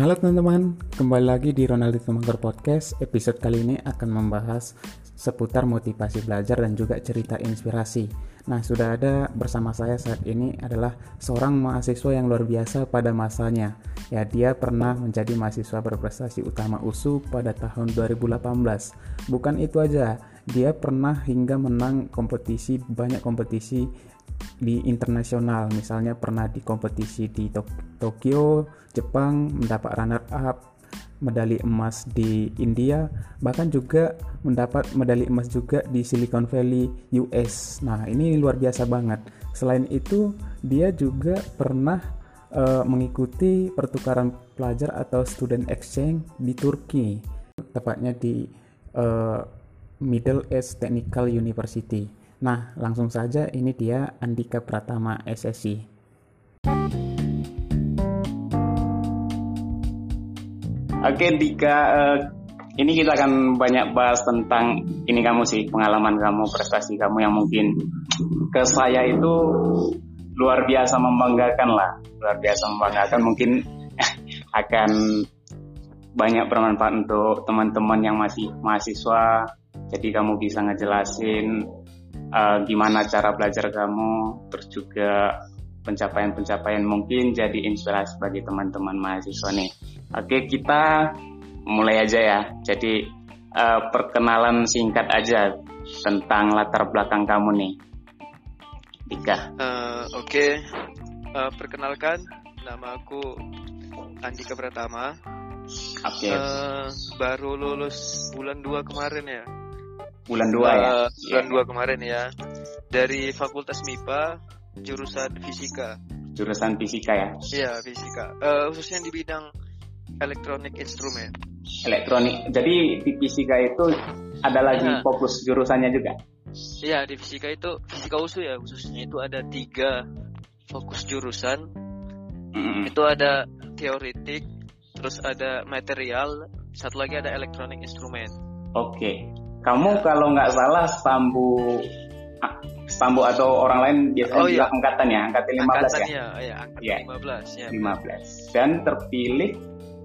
Halo teman-teman, kembali lagi di Ronaldo Tumangkor Podcast. Episode kali ini akan membahas seputar motivasi belajar dan juga cerita inspirasi. Nah, sudah ada bersama saya saat ini adalah seorang mahasiswa yang luar biasa pada masanya. Ya, dia pernah menjadi mahasiswa berprestasi utama USU pada tahun 2018. Bukan itu aja, dia pernah hingga menang kompetisi banyak kompetisi di internasional. Misalnya pernah di kompetisi di Tokyo Jepang mendapat runner up medali emas di India bahkan juga mendapat medali emas juga di Silicon Valley US nah ini luar biasa banget. Selain itu dia juga pernah uh, mengikuti pertukaran pelajar atau student exchange di Turki tepatnya di uh, Middle East Technical University Nah, langsung saja ini dia Andika Pratama SSI. Oke, Dika, uh, ini kita akan banyak bahas tentang ini kamu sih, pengalaman kamu, prestasi kamu yang mungkin ke saya itu luar biasa membanggakan lah, luar biasa membanggakan. Mungkin akan banyak bermanfaat untuk teman-teman yang masih mahasiswa. Jadi kamu bisa ngejelasin uh, gimana cara belajar kamu, terus juga pencapaian-pencapaian mungkin jadi inspirasi bagi teman-teman mahasiswa nih. Oke, kita mulai aja ya. Jadi uh, perkenalan singkat aja tentang latar belakang kamu nih. Dika. Uh, Oke, okay. uh, perkenalkan nama aku Andika Pratama. Oke. Okay. Uh, baru lulus bulan 2 kemarin ya bulan 2 uh, ya. Bulan 2 kemarin ya. Dari Fakultas MIPA jurusan fisika. Jurusan fisika ya? Iya, fisika. Uh, khususnya di bidang elektronik instrumen. Elektronik. Jadi di fisika itu ada lagi nah. fokus jurusannya juga? Iya, di fisika itu fisika usul ya khususnya itu ada tiga fokus jurusan. Mm. Itu ada teoritik, terus ada material, satu lagi ada elektronik instrumen. Oke. Okay. Kamu kalau nggak salah stambu stambu atau orang lain biasanya oh, iya. angkatan ya, angkatan 15 angkatan ya? Iya, angkatan ya. 15 ya. 15. Dan terpilih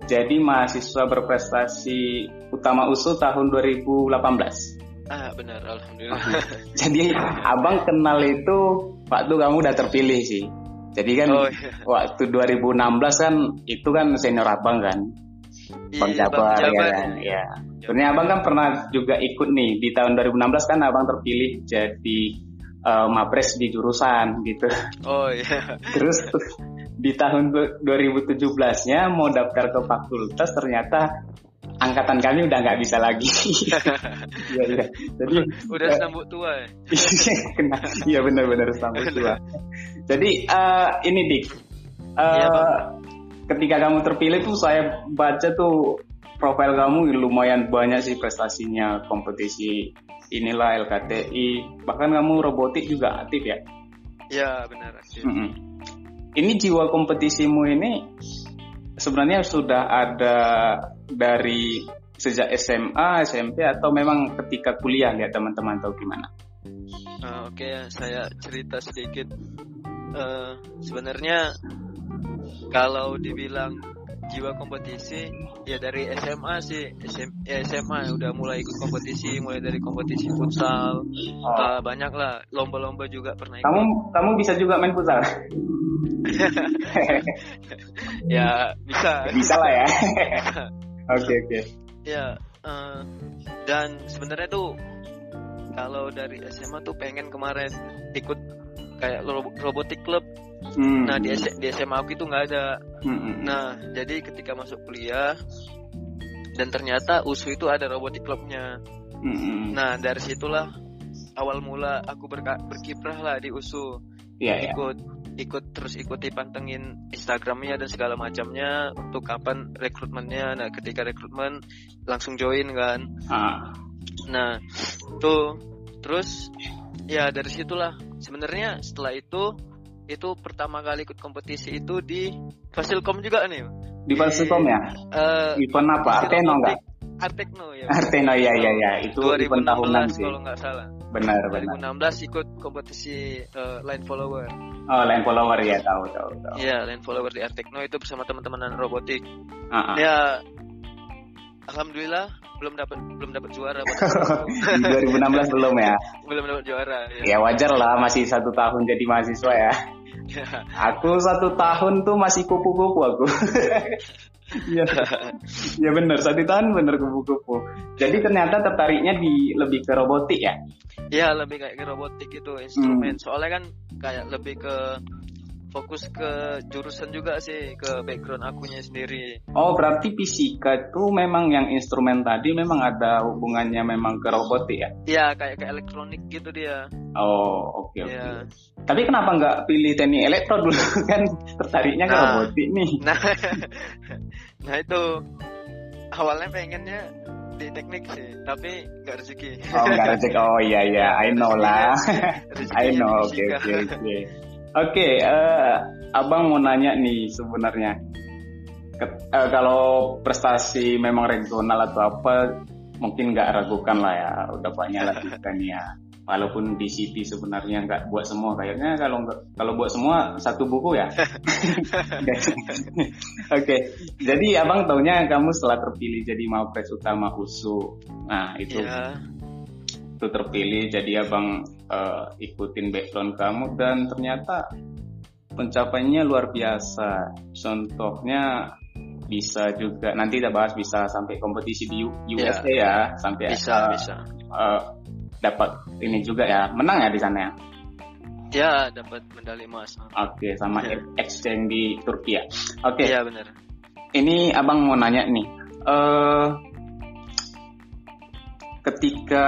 jadi mahasiswa berprestasi utama USU tahun 2018. Ah, benar, alhamdulillah. jadi Abang kenal itu waktu kamu udah terpilih sih. Jadi kan oh, iya. waktu 2016 kan itu kan senior Abang kan. Bang iya, Jabar, Bang Jabar ya kan. Ya. Sebenarnya abang kan pernah juga ikut nih di tahun 2016 kan abang terpilih jadi uh, mapres di jurusan gitu. Oh iya. Terus di tahun 2017-nya mau daftar ke fakultas ternyata angkatan kami udah nggak bisa lagi. Iya iya. Jadi udah uh, sambut tua ya. Iya benar-benar sambut tua. Jadi uh, ini dik. Uh, iya, ketika kamu terpilih tuh saya baca tuh profil kamu lumayan banyak sih prestasinya kompetisi inilah LKTI bahkan kamu robotik juga aktif ya? Ya benar aktif. Mm -hmm. ini jiwa kompetisimu ini sebenarnya sudah ada dari sejak SMA SMP atau memang ketika kuliah? Lihat teman-teman atau gimana. Uh, oke okay, saya cerita sedikit. Uh, sebenarnya kalau dibilang jiwa kompetisi ya dari SMA sih SM, ya SMA udah mulai ikut kompetisi mulai dari kompetisi futsal oh. uh, banyak lah lomba-lomba juga pernah ikut. kamu kamu bisa juga main futsal ya bisa bisa lah ya oke oke okay, okay. ya uh, dan sebenarnya tuh kalau dari SMA tuh pengen kemarin ikut kayak robotik club Hmm. Nah di, di SMA aku itu nggak ada. Hmm. Nah jadi ketika masuk kuliah dan ternyata USU itu ada robotik clubnya. Hmm. Nah dari situlah awal mula aku berkiprah lah di USU. Yeah, iya. ikut yeah. ikut terus ikuti pantengin Instagramnya dan segala macamnya untuk kapan rekrutmennya. Nah ketika rekrutmen langsung join kan. Ah. Nah tuh terus ya dari situlah sebenarnya setelah itu itu pertama kali ikut kompetisi itu di Fasilkom juga nih. Di Fasilkom ya? Uh, event apa? Arteno enggak? Artekno ya. Arteno ya ya ya itu 2016 tahunan sih. Kalau nggak salah. benar 2016 benar. ikut kompetisi uh, line follower oh line follower ya tahu tahu tahu iya line follower di Artekno itu bersama teman-teman robotik uh -huh. ya alhamdulillah belum dapat belum dapat juara 2016 belum ya belum dapat juara ya. ya wajar lah masih satu tahun jadi mahasiswa ya, ya. aku satu tahun tuh masih kupu-kupu aku Iya, ya benar. Satu tahun benar kupu-kupu. Jadi ternyata tertariknya di lebih ke robotik ya? Iya, lebih kayak ke robotik itu instrumen. Hmm. Soalnya kan kayak lebih ke fokus ke jurusan juga sih ke background akunya sendiri. Oh berarti fisika itu memang yang instrumen tadi memang ada hubungannya memang ke robotik ya? Iya kayak ke elektronik gitu dia. Oh oke okay, oke. Okay. Ya. Tapi kenapa nggak pilih teknik elektro dulu kan tertariknya ke nah, robotik nih? Nah, nah itu awalnya pengennya di teknik sih, tapi nggak rezeki. Oh nggak rezeki. Oh iya iya, I know lah. I know. Oke oke oke. Oke, uh, abang mau nanya nih sebenarnya, uh, kalau prestasi memang regional atau apa, mungkin nggak ragukan lah ya, udah banyak lakukan ya. Walaupun di City sebenarnya nggak buat semua, kayaknya kalau nggak kalau buat semua satu buku ya. Oke, okay. jadi abang taunya kamu setelah terpilih jadi mawapres utama USU, nah itu. Yeah itu terpilih jadi abang uh, ikutin background kamu dan ternyata pencapaiannya luar biasa. Contohnya bisa juga nanti kita bahas bisa sampai kompetisi di USA yeah. ya sampai bisa uh, bisa. uh, dapat ini juga ya. Menang ya di sana ya? Ya dapat medali emas. Oke okay, sama yeah. exchange di Turki ya? Oke. Okay. ya benar. Ini abang mau nanya nih uh, ketika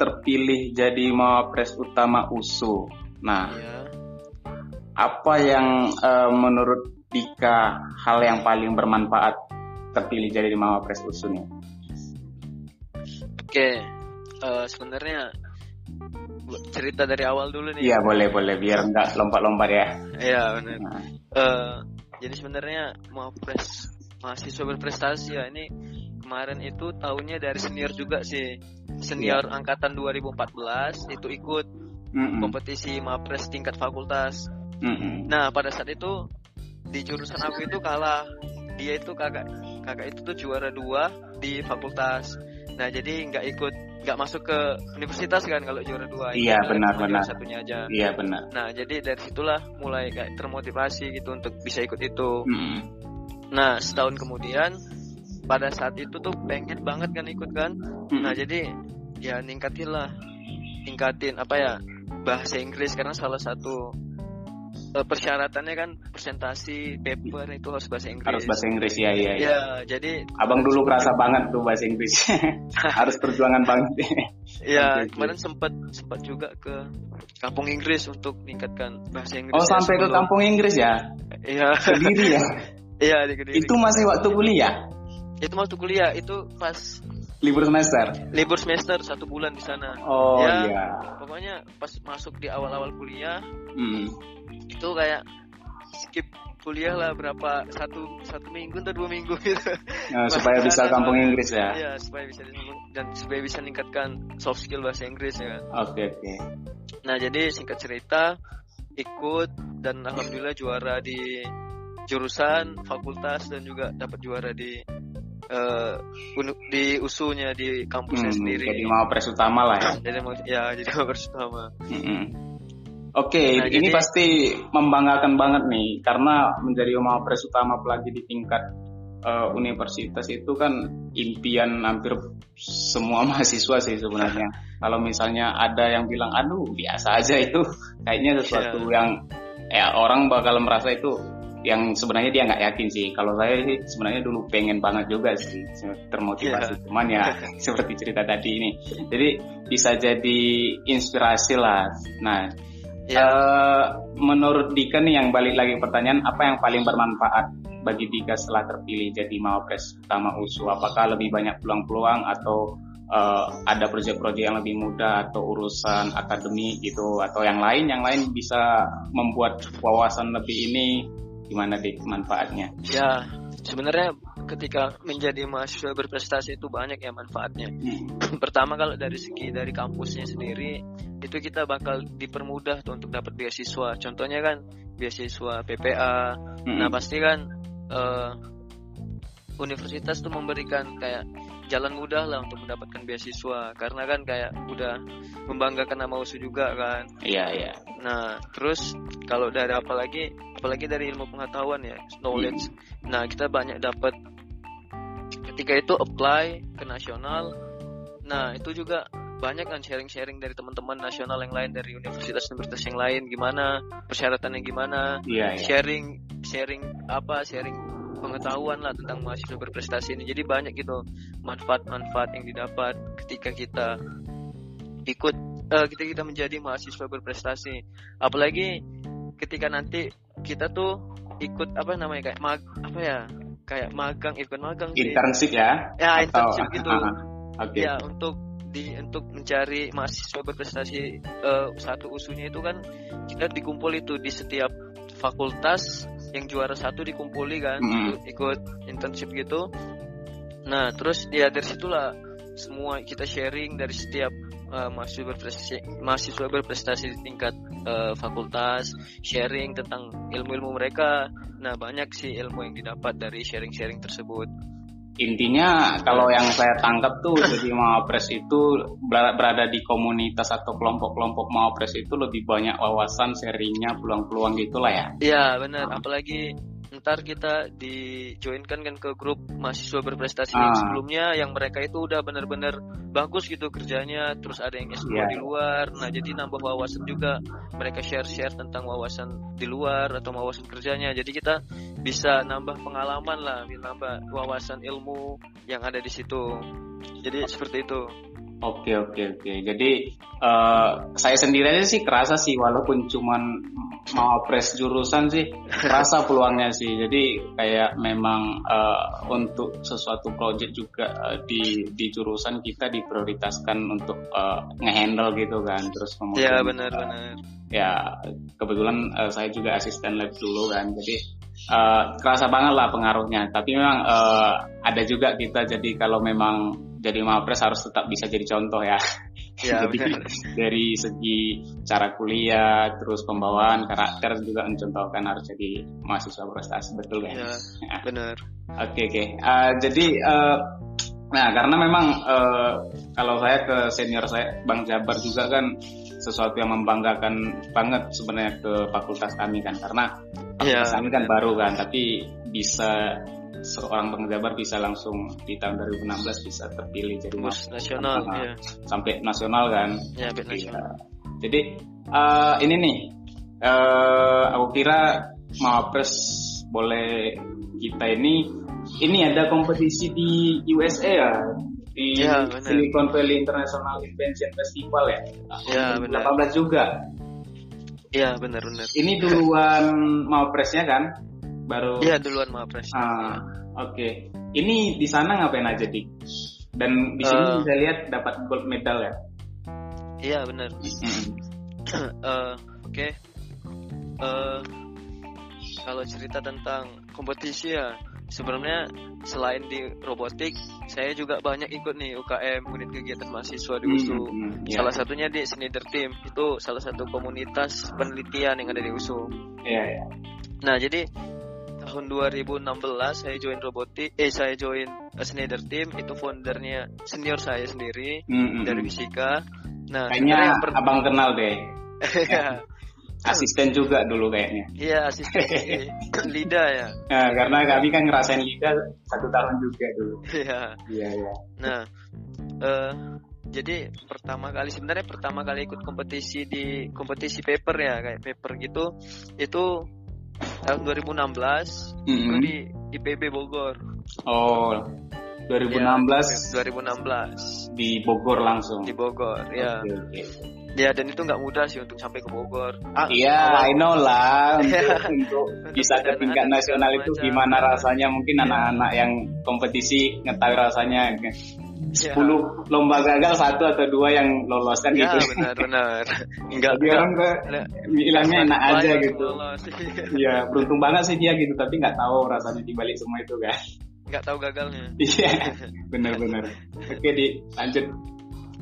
terpilih jadi mawapres utama USU. Nah, ya. apa yang uh, menurut Dika hal yang paling bermanfaat terpilih jadi mawapres USU nih? Oke, uh, sebenarnya cerita dari awal dulu nih. Iya boleh boleh biar nggak lompat-lompat ya. Iya benar. Nah. Uh, jadi sebenarnya mawapres mahasiswa berprestasi ya ini kemarin itu tahunnya dari senior juga sih. Senior yeah. angkatan 2014 itu ikut mm -mm. kompetisi mapres tingkat fakultas. Mm -mm. nah pada saat itu di jurusan aku itu kalah. Dia itu kakak kakak itu tuh juara dua di fakultas. Nah jadi nggak ikut nggak masuk ke universitas kan kalau juara dua. Iya benar benar. satunya aja. Iya benar. Nah jadi dari situlah mulai kayak termotivasi gitu untuk bisa ikut itu. Mm. nah setahun kemudian pada saat itu tuh pengen banget kan ikut kan? Hmm. nah jadi ya ningkatin lah. Tingkatin apa ya bahasa Inggris. Karena salah satu uh, persyaratannya kan presentasi paper itu harus bahasa Inggris. Harus bahasa Inggris ya ya ya, ya jadi abang dulu kerasa banget tuh bahasa Inggris. Harus perjuangan banget. Ya okay, kemarin sempat sempat juga ke kampung Inggris untuk meningkatkan bahasa Inggris oh sampai ke kampung Inggris ya? Iya. Sendiri ya? Iya itu masih waktu kuliah itu waktu kuliah itu pas libur semester? Libur semester satu bulan di sana. Oh ya, iya. pokoknya pas masuk di awal-awal kuliah hmm. itu kayak skip kuliah lah berapa satu satu minggu atau dua minggu gitu. Nah, supaya bisa kampung Inggris ya? Iya supaya bisa dan supaya bisa meningkatkan soft skill bahasa Inggris ya oke okay, oke. Okay. nah jadi singkat cerita ikut dan alhamdulillah juara di jurusan fakultas dan juga dapat juara di uh, di usunya di kampusnya hmm, sendiri. Jadi mau pres utama lah ya. jadi mau ya jadi mau pres utama. Hmm. Oke, okay, nah, ini jadi, pasti membanggakan banget nih karena menjadi pres utama apalagi di tingkat uh, universitas itu kan impian hampir semua mahasiswa sih sebenarnya. Kalau misalnya ada yang bilang aduh biasa aja itu kayaknya sesuatu yeah. yang ya orang bakal merasa itu yang sebenarnya dia nggak yakin sih. Kalau saya sih sebenarnya dulu pengen banget juga sih termotivasi, yeah. cuman ya seperti cerita tadi ini. Jadi bisa jadi inspirasi lah. Nah, yeah. Iya. uh, menurut Dika nih yang balik lagi pertanyaan, apa yang paling bermanfaat bagi Dika setelah terpilih jadi mawapres utama USU? Apakah lebih banyak peluang-peluang atau uh, ada proyek-proyek yang lebih mudah atau urusan akademik gitu atau yang lain yang lain bisa membuat wawasan lebih ini gimana deh manfaatnya? Ya sebenarnya ketika menjadi mahasiswa berprestasi itu banyak ya manfaatnya. Hmm. Pertama kalau dari segi dari kampusnya sendiri itu kita bakal dipermudah tuh untuk dapat beasiswa. Contohnya kan beasiswa PPA. Hmm. Nah pasti kan uh, universitas tuh memberikan kayak jalan mudah lah untuk mendapatkan beasiswa karena kan kayak udah membanggakan nama USU juga kan. Iya iya. Nah terus kalau dari apalagi apalagi dari ilmu pengetahuan ya knowledge. Hmm. Nah kita banyak dapat ketika itu apply ke nasional. Nah itu juga banyak kan sharing-sharing dari teman-teman nasional yang lain dari universitas-universitas yang lain gimana persyaratannya gimana iya, iya. sharing sharing apa sharing pengetahuan lah tentang mahasiswa berprestasi ini. Jadi banyak gitu manfaat-manfaat yang didapat ketika kita ikut uh, kita kita menjadi mahasiswa berprestasi. Apalagi ketika nanti kita tuh ikut apa namanya kayak mag apa ya kayak magang ikut magang sih. internship ya ya internship Atau, gitu okay. ya untuk di untuk mencari mahasiswa berprestasi uh, satu usunya itu kan kita dikumpul itu di setiap fakultas yang juara satu dikumpuli kan mm. ikut internship gitu. Nah terus ya dari situlah semua kita sharing dari setiap uh, mahasiswa berprestasi mahasiswa berprestasi di tingkat uh, fakultas sharing tentang ilmu-ilmu mereka. Nah banyak sih ilmu yang didapat dari sharing-sharing tersebut intinya kalau yang saya tangkap tuh jadi mawapres itu berada di komunitas atau kelompok-kelompok mawapres itu lebih banyak wawasan sharingnya peluang-peluang gitulah ya. Iya benar apalagi ntar kita di joinkan kan ke grup mahasiswa berprestasi ah. yang sebelumnya yang mereka itu udah benar-benar bagus gitu kerjanya terus ada yang S2 yeah. di luar. Nah jadi nambah wawasan juga. Mereka share-share tentang wawasan di luar atau wawasan kerjanya. Jadi kita bisa nambah pengalaman lah nambah wawasan ilmu yang ada di situ jadi seperti itu Oke oke oke. Jadi uh, saya sendiri aja sih kerasa sih walaupun cuman mau press jurusan sih kerasa peluangnya sih. Jadi kayak memang uh, untuk sesuatu project juga uh, di di jurusan kita diprioritaskan untuk uh, ngehandle gitu kan. Terus kemudian Ya benar uh, benar. Ya kebetulan uh, saya juga asisten lab dulu kan. Jadi uh, kerasa banget lah pengaruhnya. Tapi memang uh, ada juga kita jadi kalau memang jadi mapres harus tetap bisa jadi contoh ya. ya jadi dari segi cara kuliah, terus pembawaan karakter juga mencontohkan harus jadi mahasiswa prestasi betul kan? Ya, ya. benar. Oke okay, oke. Okay. Uh, jadi uh, nah karena memang uh, kalau saya ke senior saya Bang Jabar juga kan sesuatu yang membanggakan banget sebenarnya ke fakultas kami kan karena iya. fakultas ya, kami kan baru kan tapi bisa seorang penjabar bisa langsung di tahun 2016 bisa terpilih jadi mas nasional sampai, ya. sampai nasional kan ya, jadi, nasional. jadi uh, ini nih uh, aku kira Mawapres boleh kita ini ini ada kompetisi di USA ya di ya, Silicon Valley International Invention Festival ya. Ya, benar. 18 juga. Iya, benar-benar. Ini duluan Mawapresnya kan? baru Iya duluan Mapres. Ah, oke. Okay. Ini di sana ngapain aja dik? Dan di sini uh, bisa lihat dapat gold medal ya? Iya benar. uh, oke. Okay. Uh, kalau cerita tentang kompetisi ya, sebenarnya selain di robotik, saya juga banyak ikut nih UKM unit kegiatan mahasiswa di USU. Hmm, hmm, yeah. Salah satunya di Snider Team itu salah satu komunitas penelitian yang ada di USU. Iya. Yeah, yeah. Nah jadi tahun 2016 saya join robotik eh saya join Schneider Team itu foundernya senior saya sendiri mm-hmm. dari fisika nah kayaknya per... abang kenal deh. asisten juga dulu kayaknya iya asisten Lida ya nah, karena kami kan ngerasain Lida satu tahun juga dulu iya iya iya nah uh, jadi pertama kali sebenarnya pertama kali ikut kompetisi di kompetisi paper ya kayak paper gitu itu tahun 2016 mm -hmm. di IPB Bogor. Oh, 2016. Ya, 2016 di Bogor langsung. Di Bogor, ya. Okay, okay. Ya dan itu nggak mudah sih untuk sampai ke Bogor. Ah, iya, I know lah untuk, untuk bisa ke tingkat nasional itu gimana rasanya mungkin anak-anak yang kompetisi ngetahui rasanya Iya. sepuluh ya. lomba gagal satu atau dua yang lolos kan ya, gitu. benar benar. Enggak dia orang bilangnya enak aja gitu. Iya, beruntung banget sih dia gitu, tapi nggak tahu rasanya di balik semua itu kan. nggak tahu gagalnya. Iya, benar-benar. Oke, di lanjut.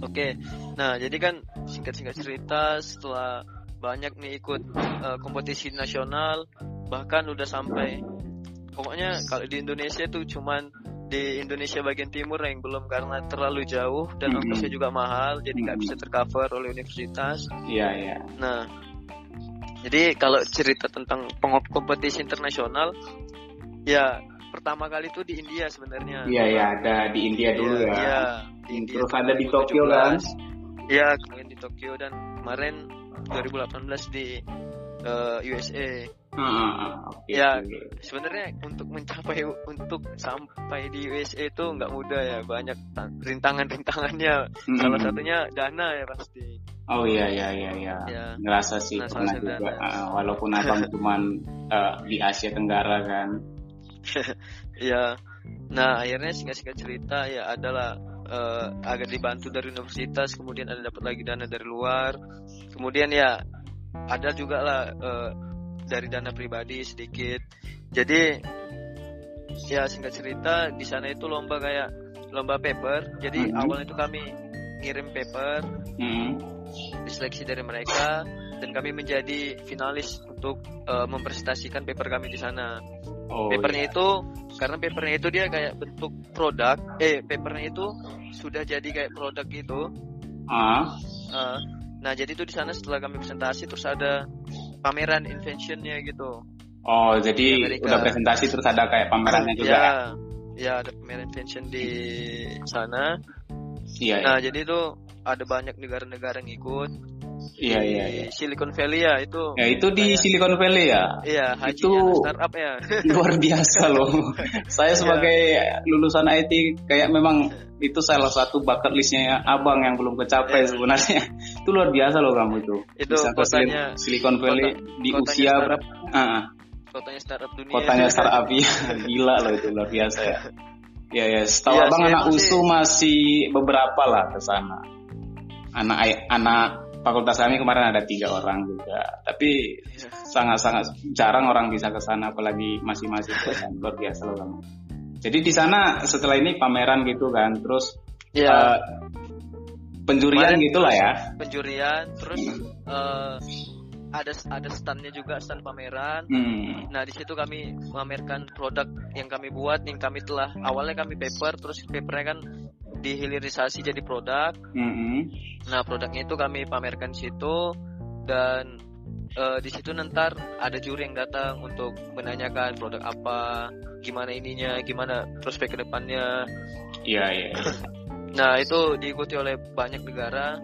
Oke, nah jadi kan singkat-singkat cerita setelah banyak nih ikut uh, kompetisi nasional, bahkan udah sampai pokoknya kalau di Indonesia tuh cuman di Indonesia bagian timur yang belum karena terlalu jauh dan mm -hmm. ongkosnya juga mahal jadi nggak mm -hmm. bisa tercover oleh universitas. Iya iya. Nah jadi kalau cerita tentang kompetisi internasional ya pertama kali itu di India sebenarnya. Iya iya ada di India dulu ya. Iya. Di India, Terus ada di Tokyo kan? Iya kemudian di Tokyo dan kemarin 2018 di uh, eh, USA. Hmm, okay, ya sebenarnya untuk mencapai untuk sampai di USA itu nggak mudah ya. Banyak rintangan-rintangannya. Hmm. salah satunya dana ya pasti. Oh iya iya iya iya. Ya. ngerasa sih nah, pernah juga. uh, walaupun abang cuman uh, di Asia Tenggara kan. Ya nah akhirnya singkat-singkat cerita ya adalah uh, agak dibantu dari universitas kemudian ada dapat lagi dana dari luar kemudian ya ada juga lah uh, dari dana pribadi sedikit jadi ya singkat cerita di sana itu lomba kayak lomba paper jadi mm-hmm. awalnya itu kami ngirim paper mm-hmm. diseleksi dari mereka dan kami menjadi finalis untuk uh, mempresentasikan paper kami di sana. Oh, papernya iya. itu karena papernya itu dia kayak bentuk produk, eh papernya itu sudah jadi kayak produk gitu. Ah. Uh, nah jadi itu di sana setelah kami presentasi terus ada pameran inventionnya gitu. Oh, jadi udah presentasi terus ada kayak pamerannya juga ya? Ya, ya ada pameran invention di sana. Iya. Nah, iya. jadi itu ada banyak negara-negara yang ikut. Iya, iya, iya. Silicon Valley ya itu. Ya, itu di kayak, Silicon Valley ya. Iya, itu startup ya. luar biasa loh. Saya iya. sebagai lulusan IT kayak memang itu salah satu bucket listnya abang yang belum kecapai yeah. sebenarnya itu luar biasa loh kamu itu itu Bisa kotanya Silicon Valley kota, di usia berapa uh, kotanya startup dunia kotanya startup ya gila loh itu luar biasa ya ya ya setahu ya, abang anak usu masih beberapa lah ke sana anak anak fakultas kami kemarin ada tiga orang juga tapi sangat-sangat jarang orang bisa ke sana apalagi masih luar biasa loh jadi di sana setelah ini pameran gitu kan, terus ya. uh, penjurian Kemarin gitulah ya. Penjurian, terus uh, ada ada standnya juga stand pameran. Hmm. Nah di situ kami memamerkan produk yang kami buat, yang kami telah awalnya kami paper, terus papernya kan dihilirisasi jadi produk. Hmm. Nah produknya itu kami pamerkan di situ dan uh, di situ nanti ada juri yang datang untuk menanyakan produk apa, gimana ininya, gimana prospek ke depannya. Iya iya. nah itu diikuti oleh banyak negara,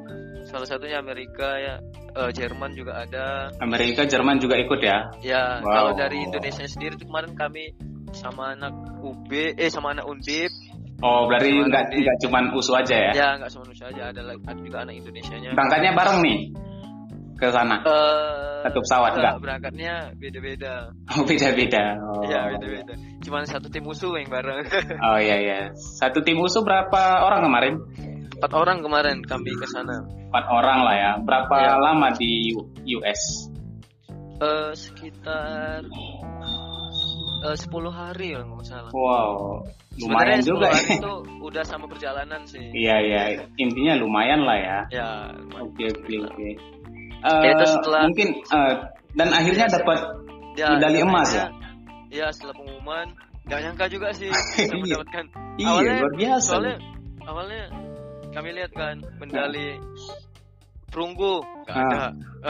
salah satunya Amerika ya, uh, Jerman juga ada. Amerika, Jerman juga ikut ya? Ya, wow. kalau dari Indonesia sendiri itu kemarin kami sama anak UB, eh sama anak Undip. Oh, berarti nggak nggak cuma USU aja ya? Ya, nggak cuma USU aja, ada ada juga anak Indonesia-nya. Berangkatnya bareng nih ke sana? Uh, satu pesawat enggak? Berangkatnya beda-beda. Oh beda-beda. Oh. Iya beda-beda. Cuma satu tim musuh yang bareng. oh iya iya. Satu tim musuh berapa orang kemarin? Empat orang kemarin kami ke sana. Empat orang lah ya. Berapa ya. lama di US? Uh, sekitar uh, 10 hari ya nggak salah. Wow, lumayan juga ya. itu udah sama perjalanan sih. Iya iya, intinya lumayan lah ya. Ya. Oke oke oke itu setelah mungkin uh, dan akhirnya ya, dapat ya, medali emas ya ya setelah pengumuman gak nyangka juga sih bisa iya. mendapatkan iya awalnya, luar biasa soalnya awalnya kami lihat kan medali perunggu gak ah. ada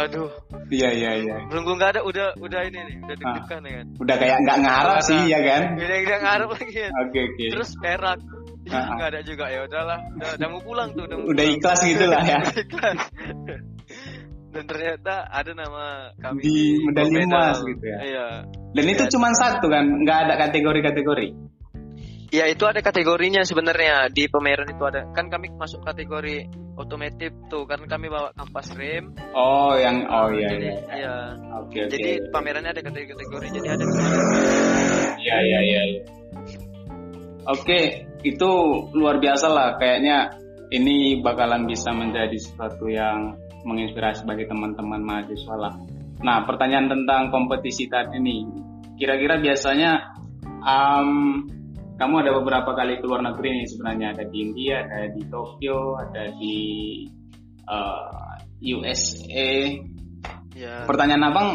aduh iya iya iya perunggu gak ada udah udah ini nih udah ah. deg-degan ah. ya kan udah kayak nggak ngarap sih ya kan udah nggak ngarap lagi kan oke okay, oke okay. terus perak Ya, ah. nggak ada juga ya udahlah udah, udah mau pulang tuh udah, udah ikhlas gitu lah ya ikhlas dan ternyata ada nama kami di medali emas gitu ya. Iya. Dan itu cuma satu kan, nggak ada kategori-kategori. Ya itu ada kategorinya sebenarnya di pameran itu ada kan kami masuk kategori otomotif tuh karena kami bawa kampas rem. Oh yang oh iya jadi, iya. Iya. Oke oke. Jadi pamerannya ada kategori-kategori jadi ada. Iya iya iya. iya. Oke itu luar biasa lah kayaknya ini bakalan bisa menjadi sesuatu yang menginspirasi bagi teman-teman mahasiswa lah. Nah, pertanyaan tentang kompetisi tadi ini, kira-kira biasanya um, kamu ada beberapa kali keluar negeri nih sebenarnya ada di India, ada di Tokyo, ada di uh, eh, USA. Ya. Pertanyaan abang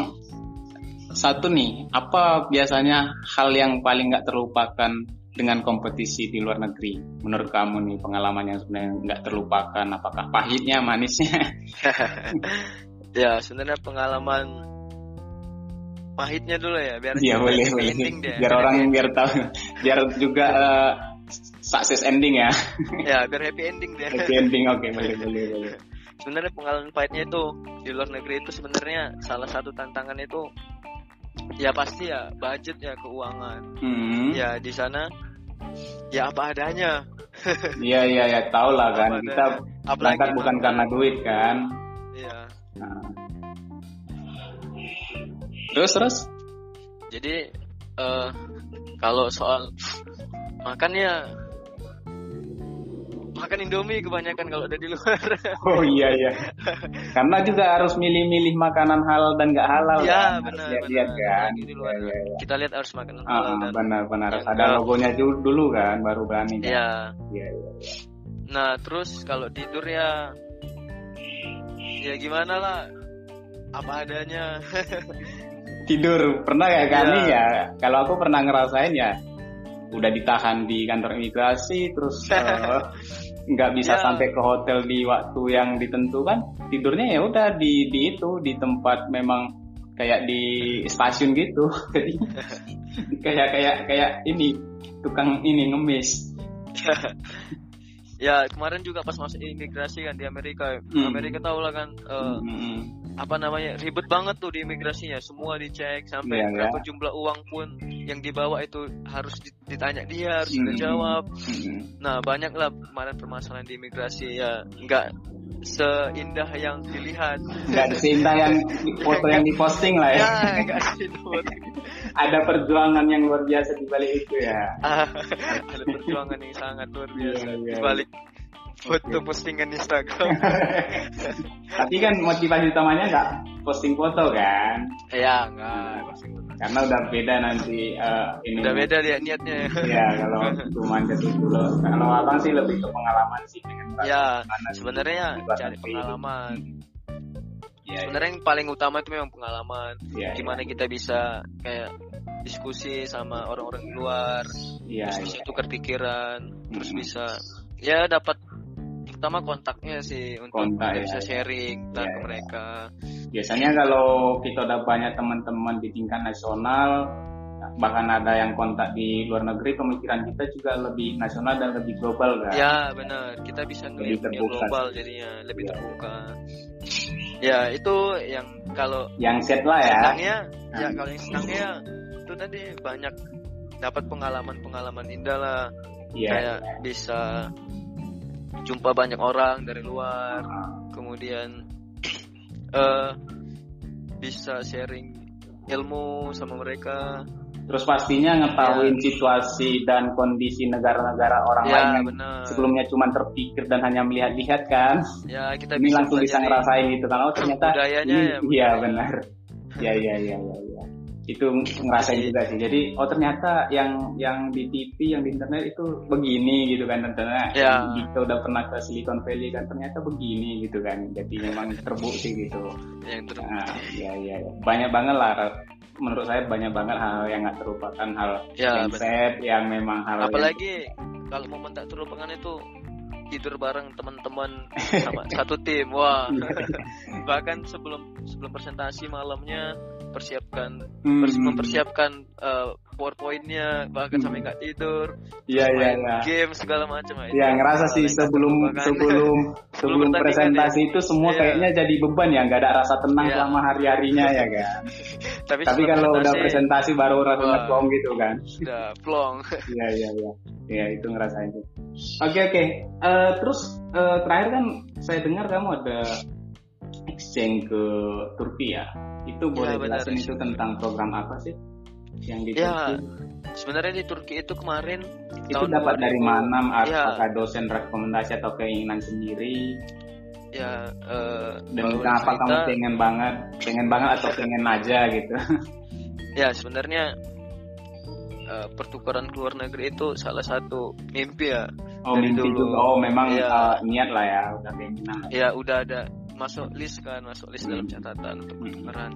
satu nih, apa biasanya hal yang paling nggak terlupakan dengan kompetisi di luar negeri? Menurut kamu nih pengalaman yang sebenarnya nggak terlupakan, apakah pahitnya, manisnya? ya sebenarnya pengalaman pahitnya dulu ya biar ya, boleh, boleh. deh. biar orang biar tahu biar juga uh, sukses ending ya. Ya biar happy ending deh. Happy ending oke okay, boleh boleh boleh. Sebenarnya pengalaman pahitnya itu di luar negeri itu sebenarnya salah satu tantangan itu ya pasti ya budget ya keuangan. Hmm. ya di sana ya apa adanya. Iya iya ya tau lah kan. Kita berangkat bukan karena duit kan. Iya. Nah. Terus terus jadi uh, kalau soal makan ya makan Indomie kebanyakan kalau ada di luar. Oh iya iya. Karena juga harus milih-milih makanan halal dan nggak halal. Ya kan? benar. Lihat, kan. Di luar. Ya, ya, ya. Kita lihat harus makanan ah, halal. dan benar benar. Harus ada logonya dulu kan, baru berani. Kan? Iya. Iya iya. Nah terus kalau tidur ya, ya gimana lah, apa adanya. tidur pernah ya kami ya. ya. Kalau aku pernah ngerasain ya udah ditahan di kantor imigrasi terus uh, nggak bisa yeah. sampai ke hotel di waktu yang ditentukan tidurnya ya udah di di itu di tempat memang kayak di stasiun gitu kayak kayak kayak ini tukang ini ngemis ya kemarin juga pas masuk imigrasi kan di Amerika hmm. Amerika tau lah kan uh, hmm. Apa namanya ribet banget tuh di imigrasinya semua dicek sampai yeah, berapa yeah. jumlah uang pun yang dibawa itu harus ditanya dia harus hmm. dijawab hmm. nah banyak lah kemarin permasalahan di imigrasi ya nggak seindah yang dilihat nggak seindah yang foto yang diposting lah ya, ya ada perjuangan yang luar biasa di balik itu ya. ada perjuangan yang sangat luar biasa yeah, yeah. di balik foto postingan Instagram. Tapi kan motivasi utamanya nggak posting foto kan? Iya, nggak posting foto. Karena udah beda nanti uh, ini. Udah beda dia niatnya. Iya, kalau cuma jadi dulu. Kalau abang sih lebih ke pengalaman sih dengan Ya, sebenarnya cari pengalaman yeah, sebenarnya yeah. yang paling utama itu memang pengalaman yeah, gimana yeah. kita bisa kayak diskusi sama orang-orang luar yeah, terus bisa yeah. tukar pikiran hmm. terus bisa ya dapat pertama kontaknya sih untuk Kontak, ya, bisa sharing ya, ke mereka. Biasanya kalau kita udah banyak teman-teman di tingkat nasional bahkan ada yang kontak di luar negeri pemikiran kita juga lebih nasional dan lebih global kan? Ya benar. Kita bisa lebih global jadinya lebih ya. terbuka. Ya itu yang kalau yang set lah ya. senangnya ya nah. kalau yang senangnya itu tadi banyak dapat pengalaman-pengalaman indah lah. Yeah. kayak bisa jumpa banyak orang dari luar kemudian uh, bisa sharing ilmu sama mereka Terus pastinya ngetahuin ya. situasi dan kondisi negara-negara orang ya, lain yang bener. sebelumnya cuma terpikir dan hanya melihat-lihat kan. Ya, kita ini bisa langsung bisa ngerasain gitu kan. Oh ternyata budayanya ini, ya. Iya benar. Iya iya iya iya. Ya. Itu ngerasain juga sih. Jadi oh ternyata yang yang di TV, yang di internet itu begini gitu kan tentunya. Ya. Kita udah pernah ke Silicon Valley kan ternyata begini gitu kan. Jadi memang terbukti gitu. Yang terbukti. Nah, ya, ya, ya. Banyak banget lah menurut saya banyak banget hal yang nggak terlupakan hal ya, mindset yang memang hal apalagi yang... kalau momen tak terlupakan itu tidur bareng teman-teman sama satu tim wah bahkan sebelum sebelum presentasi malamnya persiapkan hmm. mempersiapkan uh, powerpointnya bahkan hmm. sampai nggak tidur iya iya ya. game segala macam iya ngerasa sih sebelum sebelum sebelum presentasi itu semua yeah. kayaknya jadi beban ya nggak ada rasa tenang yeah. selama hari harinya ya kan tapi, tapi kalau udah presentasi baru rasanya plong gitu kan udah plong iya iya iya iya itu ngerasain oke okay, oke okay. uh, eh, terus uh, terakhir kan saya dengar kamu ada exchange ke Turki ya itu boleh ya, jelasin itu tentang program apa sih yang di ya, Turki? Sebenarnya di Turki itu kemarin itu dapat dari mana? Ya. Apakah ya. dosen rekomendasi atau keinginan sendiri? Ya. Uh, Dan kenapa cerita, kamu pengen banget, pengen banget atau pengen aja gitu? Ya sebenarnya uh, pertukaran ke luar negeri itu salah satu mimpi ya oh dari mimpi dulu. juga oh memang Iya. uh, niat lah ya udah keinginan ya udah ada masuk list kan masuk list dalam Hmm. catatan untuk Hmm. pertukaran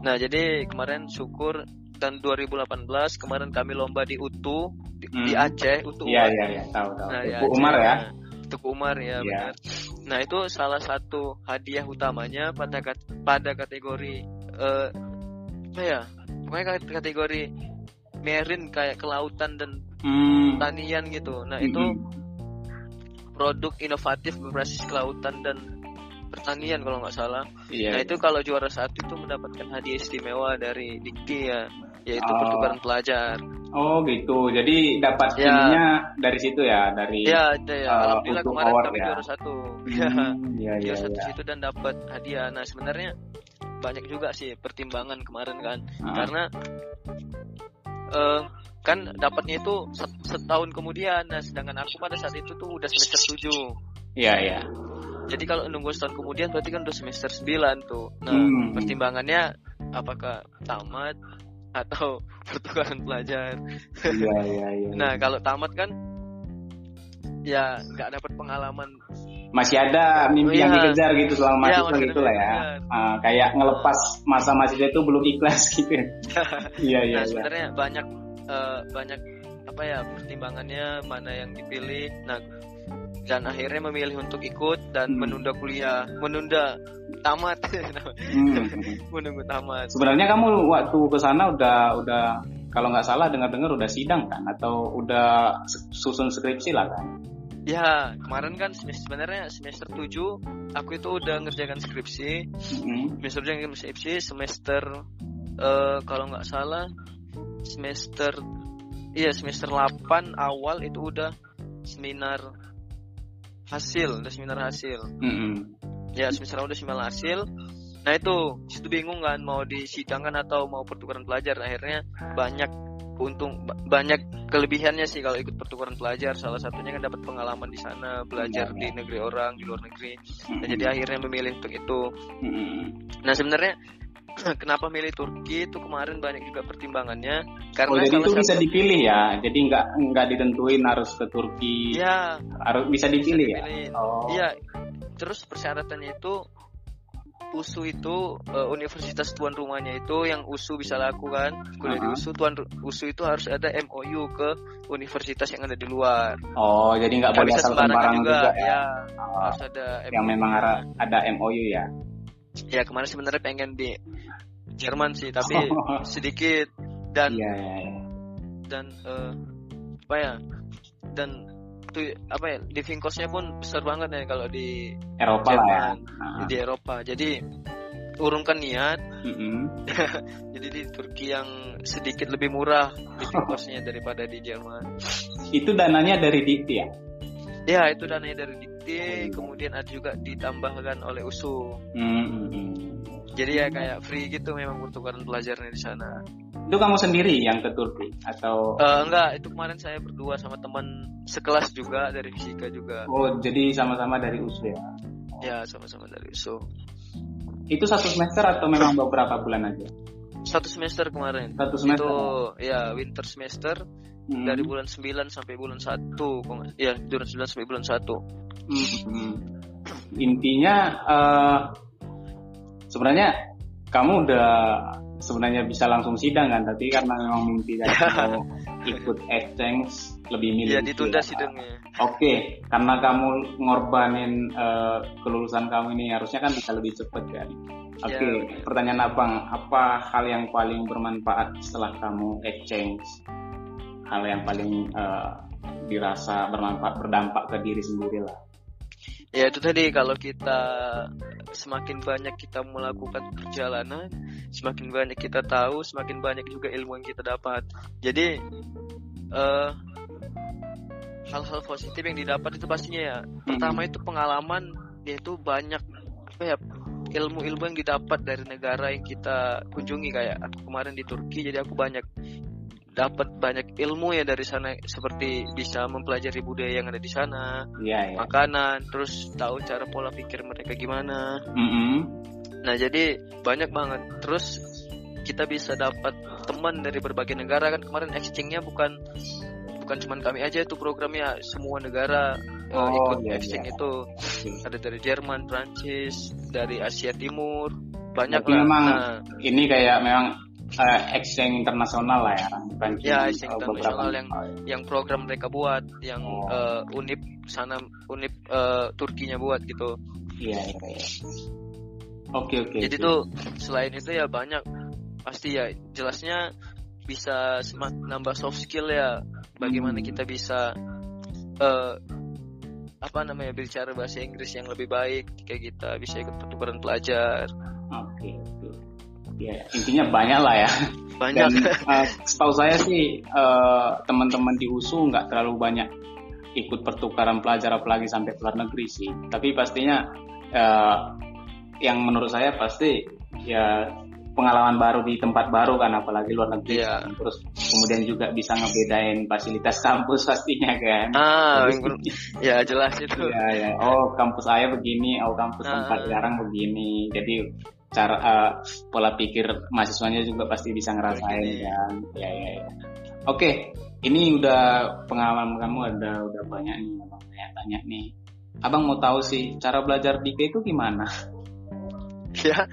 nah jadi kemarin syukur dan 2018 kemarin kami lomba di UTU di, Hmm. di Aceh UTU iya UAS. iya iya tahu tahu Nah, Tuku Aceh, Umar ya Tuku Umar ya benar. Nah itu salah satu hadiah utamanya pada pada kategori eh apa ya? Pokoknya kat- kategori marine kayak kelautan dan hmm. pertanian gitu. Nah itu Mm-mm. produk inovatif berbasis kelautan dan pertanian kalau nggak salah. iya Nah itu kalau juara satu itu mendapatkan hadiah istimewa dari Dikti ya, yaitu Oh. pertukaran pelajar. oh gitu jadi dapat Ya. ininya dari situ ya dari Ya, ada ya. Eh, Alhamdulillah kemarin kami ya. juara satu. Ya. Hmm, iya iya juara satu iya situ dan dapat hadiah. Nah sebenarnya banyak juga sih pertimbangan kemarin kan, Ah. karena eh kan dapatnya itu set- setahun kemudian. Nah sedangkan aku pada saat itu tuh udah semester 7 iya iya Jadi kalau nunggu setahun kemudian berarti kan udah semester 9 tuh. Nah Hmm. pertimbangannya apakah tamat atau pertukaran pelajar. iya iya iya Nah kalau tamat kan ya nggak dapat pengalaman masih ada mimpi yang Iya. dikejar gitu selama Iya, mahasiswa masih gitu lah ya. Ah, kayak ngelepas masa mahasiswa itu belum ikhlas gitu iya iya nah iya sebenarnya banyak eh, banyak apa ya pertimbangannya mana yang dipilih nah dan akhirnya memilih untuk ikut dan Hmm. menunda kuliah menunda tamat Hmm. menunggu tamat sebenarnya kamu waktu ke sana udah udah kalau nggak salah dengar-dengar udah sidang kan atau udah susun skripsi lah kan ya kemarin kan semester, sebenarnya semester 7 aku itu udah ngerjakan skripsi Mm-mm. semester yang skripsi semester eh, kalau nggak salah semester iya semester 8 awal itu udah seminar hasil udah seminar hasil. Mm-mm. ya semester awal udah seminar hasil. Nah itu situ bingung kan mau disidangkan atau mau pertukaran pelajar. Akhirnya banyak untung ba- banyak kelebihannya sih kalau ikut pertukaran pelajar. Salah satunya kan dapat pengalaman di sana belajar Iya, di negeri orang di luar negeri. Nah, jadi akhirnya memilih untuk itu. Mm-mm. Nah sebenarnya kenapa milih Turki itu kemarin banyak juga pertimbangannya Oh, karena jadi salah itu satu bisa dipilih ya jadi nggak nggak ditentuin harus ke Turki ya harus bisa dipilih ya dipilih. oh Iya. Terus persyaratannya itu USU itu eh, universitas tuan rumahnya itu yang USU bisa lakukan kuliah di Uh-huh. USU tuan USU itu harus ada MOU ke universitas yang ada di luar. oh jadi nggak boleh bisa asal sembarangan juga, juga, ya, ya. Oh, Harus ada yang MOU. memang ada, ada MOU ya Ya kemarin sebenarnya pengen di Jerman sih, tapi sedikit. Dan iya iya iya. dan eh, apa ya dan tuh apa ya living costnya pun besar banget ya kalau di Eropa lah ya. Jerman Ah. di Eropa. Jadi urungkan niat. Mm-mm. jadi di Turki yang sedikit lebih murah living costnya daripada di Jerman. Itu dananya dari Dikti ya? Ya itu dananya dari Dikti kemudian ada juga ditambahkan oleh USU Mm-mm. jadi ya kayak free gitu memang pertukaran pelajarnya di sana. Itu kamu sendiri yang ke Turki atau? Eh, enggak itu kemarin saya berdua sama teman sekelas juga dari fisika juga. Oh jadi sama-sama dari USU ya? Ya sama-sama dari USU itu satu semester atau memang beberapa bulan aja? Satu semester kemarin. Satu semester. Itu ya winter semester Hmm. dari bulan 9 sampai bulan 1 kok nggak- ya bulan 9 sampai bulan 1 Hmm. intinya eh, sebenarnya kamu udah sebenarnya bisa langsung sidang kan tapi karena memang mimpi dari mau ikut exchange lebih milih ya itu ditunda ya. sidangnya Oke, karena kamu ngorbanin eh, kelulusan kamu ini harusnya kan bisa lebih cepat kan. Oke, Ya. pertanyaan abang, apa hal yang paling bermanfaat setelah kamu exchange? Hal yang paling eh, dirasa bermanfaat, berdampak ke diri sendiri lah. ya itu tadi kalau kita semakin banyak kita melakukan perjalanan semakin banyak kita tahu semakin banyak juga ilmu yang kita dapat. Jadi eh, hal-hal positif yang didapat itu pastinya ya. Pertama itu pengalaman yaitu banyak apa ya ilmu-ilmu yang didapat dari negara yang kita kunjungi kayak aku kemarin di Turki jadi aku banyak dapat banyak ilmu ya dari sana seperti bisa mempelajari budaya yang ada di sana Iya ya. makanan terus tahu cara pola pikir mereka gimana Mm-mm. nah jadi banyak banget terus kita bisa dapat teman dari berbagai negara kan kemarin exchange-nya bukan bukan cuma kami aja itu programnya semua negara uh, Oh, ikut iya, exchange iya. itu ada dari Jerman, Prancis, dari Asia Timur banyak Berarti lah. memang Nah, ini kayak memang eh, exchange internasional lah ya, bukan Ya, cuma, exchange eh, internasional yang yang program mereka buat, yang Oh. eh, unip sana unip eh, Turkinya buat gitu. Iya, iya, iya. Oke, oke. Jadi oke. tuh selain itu ya banyak pasti ya jelasnya bisa semak nambah soft skill ya. Bagaimana Hmm. kita bisa eh apa namanya bicara bahasa Inggris yang lebih baik kayak kita bisa ikut pertukaran pelajar. Ya, intinya banyak lah ya. banyak Dan eh, setahu saya sih eh, teman-teman di USU nggak terlalu banyak ikut pertukaran pelajar apalagi sampai luar negeri sih. Tapi pastinya eh, yang menurut saya pasti ya pengalaman baru di tempat baru kan apalagi luar negeri. Kan. Terus kemudian juga bisa ngebedain fasilitas kampus pastinya kan. ah ya jelas itu Iya, ya. Oh, kampus saya begini, oh kampus Ah. tempat jarang begini. Jadi cara eh, pola pikir mahasiswanya juga pasti bisa ngerasain kan. Ya, ya, ya. Oke, ini udah pengalaman kamu ada udah banyak nih, abang tanya-tanya nih. Abang mau tahu sih cara belajar di itu gimana? ya